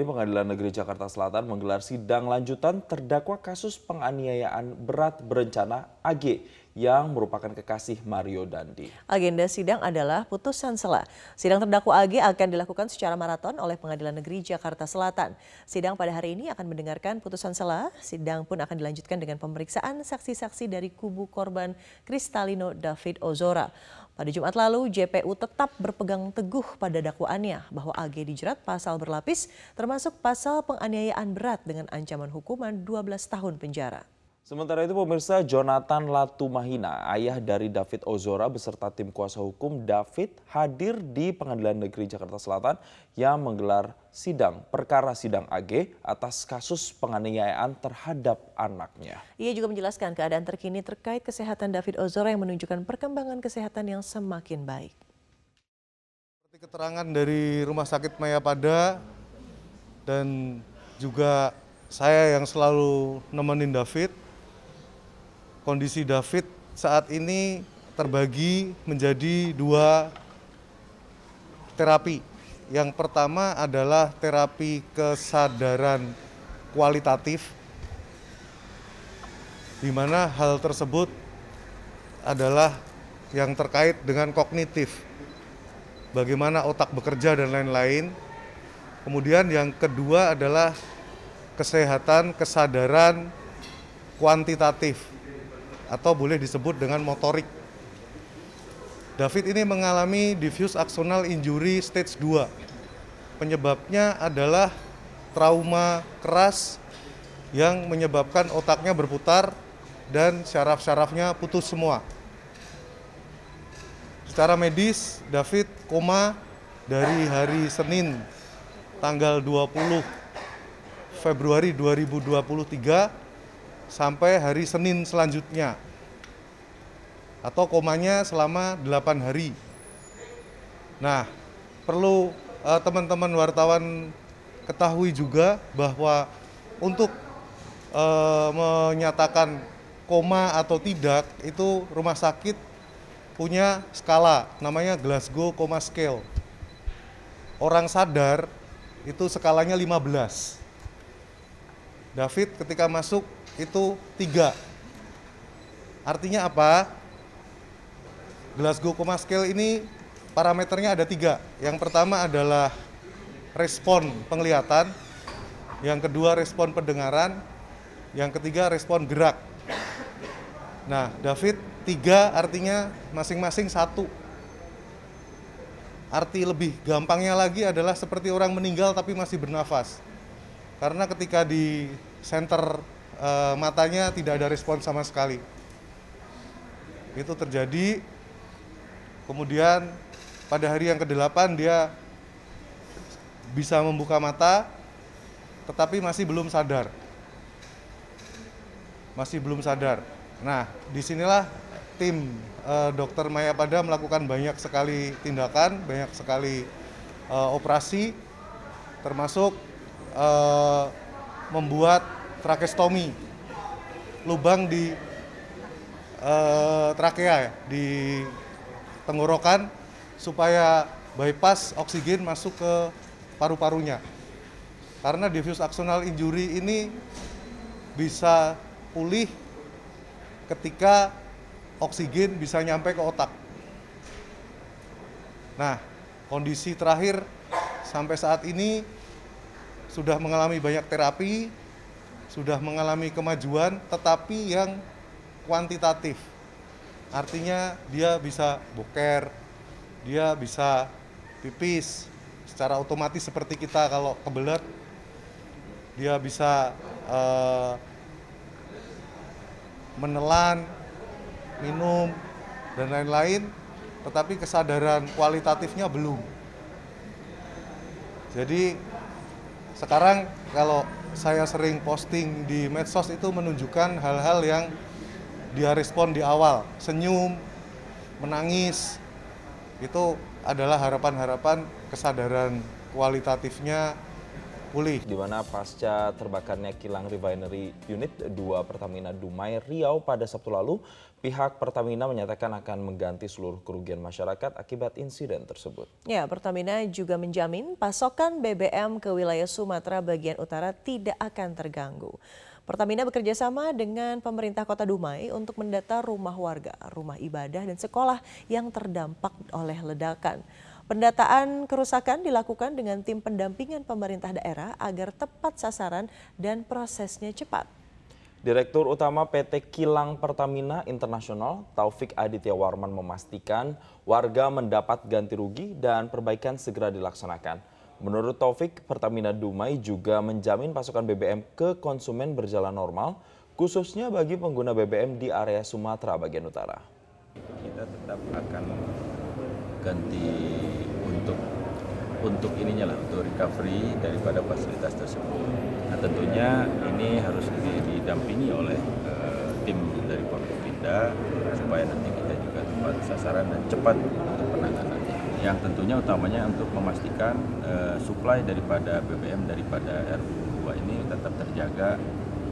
Ini Pengadilan Negeri Jakarta Selatan menggelar sidang lanjutan terdakwa kasus penganiayaan berat berencana AG yang merupakan kekasih Mario Dandi. Agenda sidang adalah putusan sela. Sidang terdakwa AG akan dilakukan secara maraton oleh Pengadilan Negeri Jakarta Selatan. Sidang pada hari ini akan mendengarkan putusan sela. Sidang pun akan dilanjutkan dengan pemeriksaan saksi-saksi dari kubu korban Kristalino David Ozora. Pada Jumat lalu, JPU tetap berpegang teguh pada dakwaannya bahwa AG dijerat pasal berlapis termasuk pasal penganiayaan berat dengan ancaman hukuman 12 tahun penjara. Sementara itu pemirsa Jonathan Latumahina, ayah dari David Ozora beserta tim kuasa hukum David hadir di Pengadilan Negeri Jakarta Selatan yang menggelar sidang perkara sidang AG atas kasus penganiayaan terhadap anaknya. Ia juga menjelaskan keadaan terkini terkait kesehatan David Ozora yang menunjukkan perkembangan kesehatan yang semakin baik. Seperti keterangan dari Rumah Sakit Mayapada dan juga saya yang selalu nemenin David, kondisi David saat ini terbagi menjadi dua terapi. Yang pertama adalah terapi kesadaran kualitatif, di mana hal tersebut adalah yang terkait dengan kognitif, bagaimana otak bekerja dan lain-lain. Kemudian yang kedua adalah kesehatan kesadaran kuantitatif, atau boleh disebut dengan motorik. David ini mengalami diffuse axonal injury stage 2. Penyebabnya adalah trauma keras yang menyebabkan otaknya berputar dan syaraf-syarafnya putus semua. Secara medis, David koma dari hari Senin tanggal 20 Februari 2023 sampai hari Senin selanjutnya atau komanya selama 8 hari. Nah, perlu uh, teman-teman wartawan ketahui juga bahwa untuk uh, menyatakan koma atau tidak itu rumah sakit punya skala namanya Glasgow Coma Scale. Orang sadar itu skalanya 15. David ketika masuk itu tiga. Artinya apa? Glasgow Coma Scale ini parameternya ada tiga. Yang pertama adalah respon penglihatan, yang kedua respon pendengaran, yang ketiga respon gerak. Nah, David tiga artinya masing-masing satu. Arti lebih gampangnya lagi adalah seperti orang meninggal tapi masih bernafas. Karena ketika di center uh, matanya tidak ada respon sama sekali. Itu terjadi. Kemudian pada hari yang ke-8 dia bisa membuka mata tetapi masih belum sadar. Masih belum sadar. Nah, di sinilah tim uh, dokter Mayapada melakukan banyak sekali tindakan, banyak sekali uh, operasi, termasuk uh, membuat trakestomi lubang di uh, trakea ya, di tenggorokan supaya bypass oksigen masuk ke paru-parunya. Karena diffuse axonal injury ini bisa pulih ketika oksigen bisa nyampe ke otak. Nah, kondisi terakhir sampai saat ini sudah mengalami banyak terapi, sudah mengalami kemajuan tetapi yang kuantitatif. Artinya dia bisa boker, dia bisa pipis secara otomatis seperti kita kalau kebelet dia bisa uh, menelan, minum dan lain-lain, tetapi kesadaran kualitatifnya belum. Jadi sekarang kalau saya sering posting di medsos itu menunjukkan hal-hal yang dia respon di awal, senyum, menangis, itu adalah harapan-harapan kesadaran kualitatifnya pulih. di mana pasca terbakarnya kilang refinery unit 2 Pertamina Dumai Riau pada Sabtu lalu, pihak Pertamina menyatakan akan mengganti seluruh kerugian masyarakat akibat insiden tersebut. Ya, Pertamina juga menjamin pasokan BBM ke wilayah Sumatera bagian utara tidak akan terganggu. Pertamina bekerja sama dengan pemerintah kota Dumai untuk mendata rumah warga, rumah ibadah, dan sekolah yang terdampak oleh ledakan. Pendataan kerusakan dilakukan dengan tim pendampingan pemerintah daerah agar tepat sasaran dan prosesnya cepat. Direktur Utama PT Kilang Pertamina Internasional Taufik Aditya Warman memastikan warga mendapat ganti rugi dan perbaikan segera dilaksanakan. Menurut Taufik, Pertamina Dumai juga menjamin pasokan BBM ke konsumen berjalan normal, khususnya bagi pengguna BBM di area Sumatera bagian utara. Kita tetap akan ganti untuk untuk ininya lah untuk recovery daripada fasilitas tersebut. Nah tentunya ini harus didampingi oleh uh, tim dari Forkopinda supaya nanti kita juga tepat sasaran dan cepat untuk penanganannya. Yang tentunya utamanya untuk memastikan uh, supply daripada BBM daripada RU2 ini tetap terjaga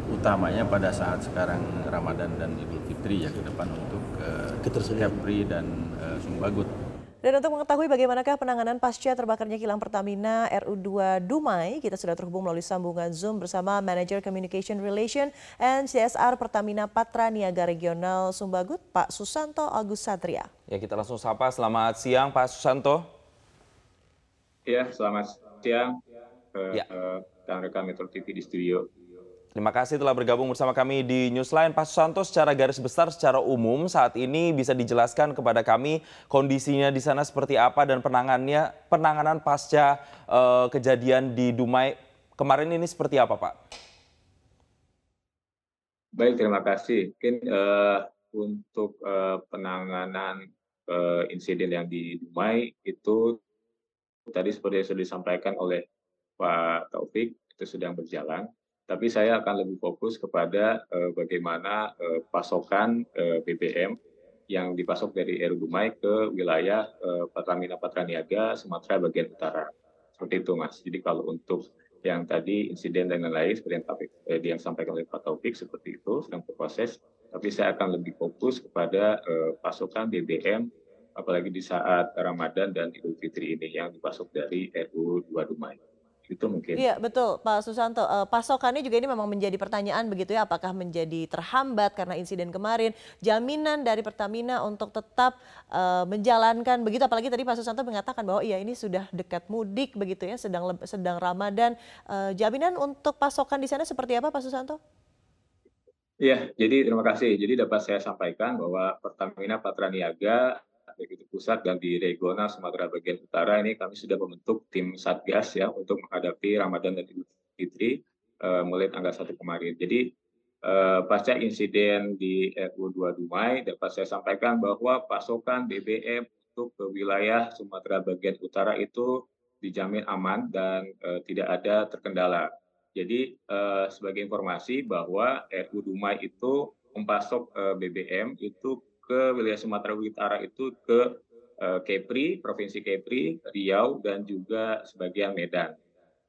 utamanya pada saat sekarang Ramadan dan Idul Fitri ya ke depan untuk uh, Kepri dan uh, Sumbagut. Dan untuk mengetahui bagaimanakah penanganan pasca terbakarnya kilang Pertamina RU2 Dumai, kita sudah terhubung melalui sambungan Zoom bersama Manager Communication Relation and CSR Pertamina Patra Niaga Regional Sumbagut, Pak Susanto Agus Satria. Ya kita langsung sapa, selamat siang Pak Susanto. Ya, selamat siang ke ya. rekan-rekan Metro TV di studio. Terima kasih telah bergabung bersama kami di Newsline. Pak Susanto, secara garis besar, secara umum saat ini bisa dijelaskan kepada kami kondisinya di sana seperti apa dan penanganannya, penanganan pasca uh, kejadian di Dumai kemarin ini seperti apa, Pak? Baik, terima kasih. Mungkin uh, untuk uh, penanganan uh, insiden yang di Dumai itu tadi seperti yang sudah disampaikan oleh Pak Taufik itu sedang berjalan tapi saya akan lebih fokus kepada uh, bagaimana uh, pasokan uh, BBM yang dipasok dari Eru Dumai ke wilayah uh, Pertamina Patraniaga Sumatera bagian utara. Seperti itu Mas. Jadi kalau untuk yang tadi insiden dan lain-lain seperti yang, topik, eh, yang sampaikan oleh Pak Taufik seperti itu sedang berproses. Tapi saya akan lebih fokus kepada uh, pasokan BBM apalagi di saat Ramadan dan Idul Fitri ini yang dipasok dari RU 2 Dumai itu mungkin. Iya betul Pak Susanto. Uh, pasokannya juga ini memang menjadi pertanyaan begitu ya, apakah menjadi terhambat karena insiden kemarin? Jaminan dari Pertamina untuk tetap uh, menjalankan begitu, apalagi tadi Pak Susanto mengatakan bahwa iya ini sudah dekat mudik begitu ya, sedang sedang Ramadan. Uh, jaminan untuk pasokan di sana seperti apa Pak Susanto? Iya, jadi terima kasih. Jadi dapat saya sampaikan bahwa Pertamina Patraniaga baik itu pusat dan di regional Sumatera bagian utara ini kami sudah membentuk tim satgas ya untuk menghadapi Ramadan dan Idul Fitri uh, mulai tanggal 1 kemarin. Jadi uh, pasca insiden di RU2 Dumai dapat saya sampaikan bahwa pasokan BBM untuk ke wilayah Sumatera bagian utara itu dijamin aman dan uh, tidak ada terkendala. Jadi sebagai informasi bahwa RU Dumai itu mempasok BBM itu ke wilayah Sumatera Utara itu ke uh, Kepri, Provinsi Kepri, Riau, dan juga sebagian Medan.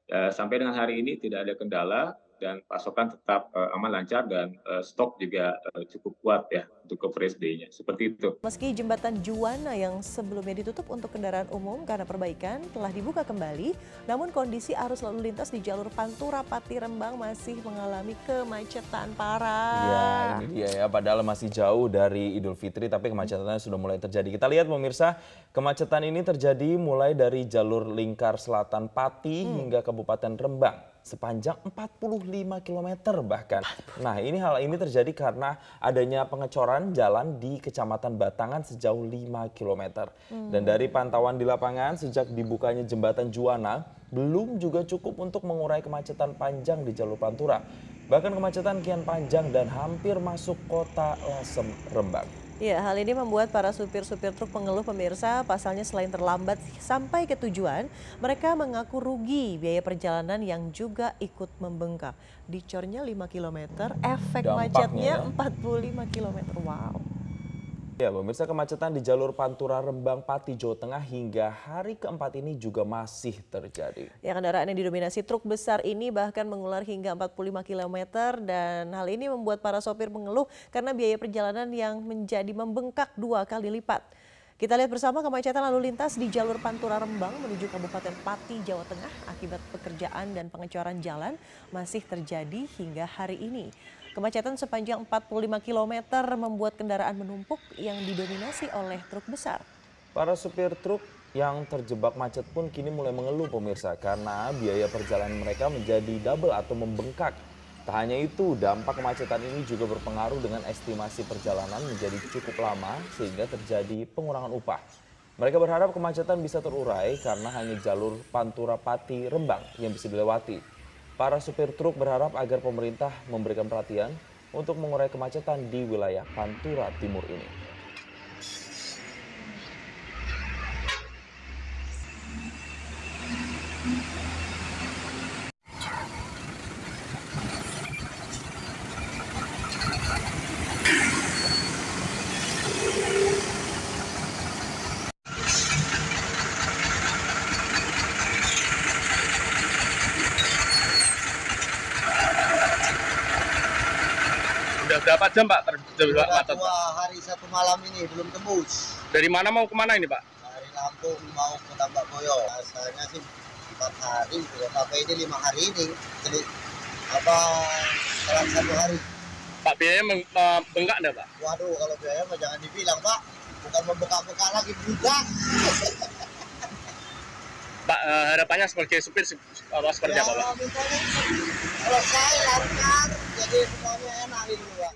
Uh, sampai dengan hari ini tidak ada kendala dan pasokan tetap uh, aman lancar dan uh, stok juga uh, cukup kuat ya untuk coverage day-nya. Seperti itu. Meski jembatan Juwana yang sebelumnya ditutup untuk kendaraan umum karena perbaikan telah dibuka kembali, namun kondisi arus lalu lintas di jalur Pantura Pati Rembang masih mengalami kemacetan parah. Ya, ini dia ya. Padahal masih jauh dari Idul Fitri, tapi kemacetannya sudah mulai terjadi. Kita lihat pemirsa, kemacetan ini terjadi mulai dari jalur lingkar selatan Pati hmm. hingga Kabupaten Rembang sepanjang 45 km bahkan. Nah ini hal ini terjadi karena adanya pengecoran jalan di Kecamatan Batangan sejauh 5 km. Hmm. Dan dari pantauan di lapangan sejak dibukanya jembatan Juwana belum juga cukup untuk mengurai kemacetan panjang di jalur Pantura. Bahkan kemacetan kian panjang dan hampir masuk kota Lasem Rembang. Ya, hal ini membuat para supir-supir truk pengeluh pemirsa pasalnya selain terlambat sampai ke tujuan, mereka mengaku rugi biaya perjalanan yang juga ikut membengkak. Dicornya 5 km, efek Dampaknya macetnya ya. 45 km. Wow. Ya, pemirsa kemacetan di jalur Pantura Rembang Pati Jawa Tengah hingga hari keempat ini juga masih terjadi. Ya kendaraan yang didominasi truk besar ini bahkan mengular hingga 45 km dan hal ini membuat para sopir mengeluh karena biaya perjalanan yang menjadi membengkak dua kali lipat. Kita lihat bersama kemacetan lalu lintas di jalur Pantura Rembang menuju Kabupaten Pati, Jawa Tengah akibat pekerjaan dan pengecoran jalan masih terjadi hingga hari ini. Kemacetan sepanjang 45 km membuat kendaraan menumpuk yang didominasi oleh truk besar. Para supir truk yang terjebak macet pun kini mulai mengeluh pemirsa karena biaya perjalanan mereka menjadi double atau membengkak. Tak hanya itu, dampak kemacetan ini juga berpengaruh dengan estimasi perjalanan menjadi cukup lama sehingga terjadi pengurangan upah. Mereka berharap kemacetan bisa terurai karena hanya jalur Pantura Pati Rembang yang bisa dilewati. Para supir truk berharap agar pemerintah memberikan perhatian untuk mengurai kemacetan di wilayah Pantura Timur ini. Udah berapa jam Pak terjebak Sudah macet? dua hari satu malam ini belum tembus. Dari mana mau ke mana ini Pak? Dari Lampung mau ke Tambak Boyo. Asalnya sih empat hari, ya, tapi ini lima hari ini. Jadi apa dalam satu hari. Pak biayanya meng- eh, bengkak enggak Pak? Waduh kalau biaya mah jangan dibilang pak. Bukan membekak-bekak lagi budak. Pak eh, harapannya sebagai supir apa seperti Ya, apa Pak? mintanya selesai lancar. Jadi semuanya enak ini pak.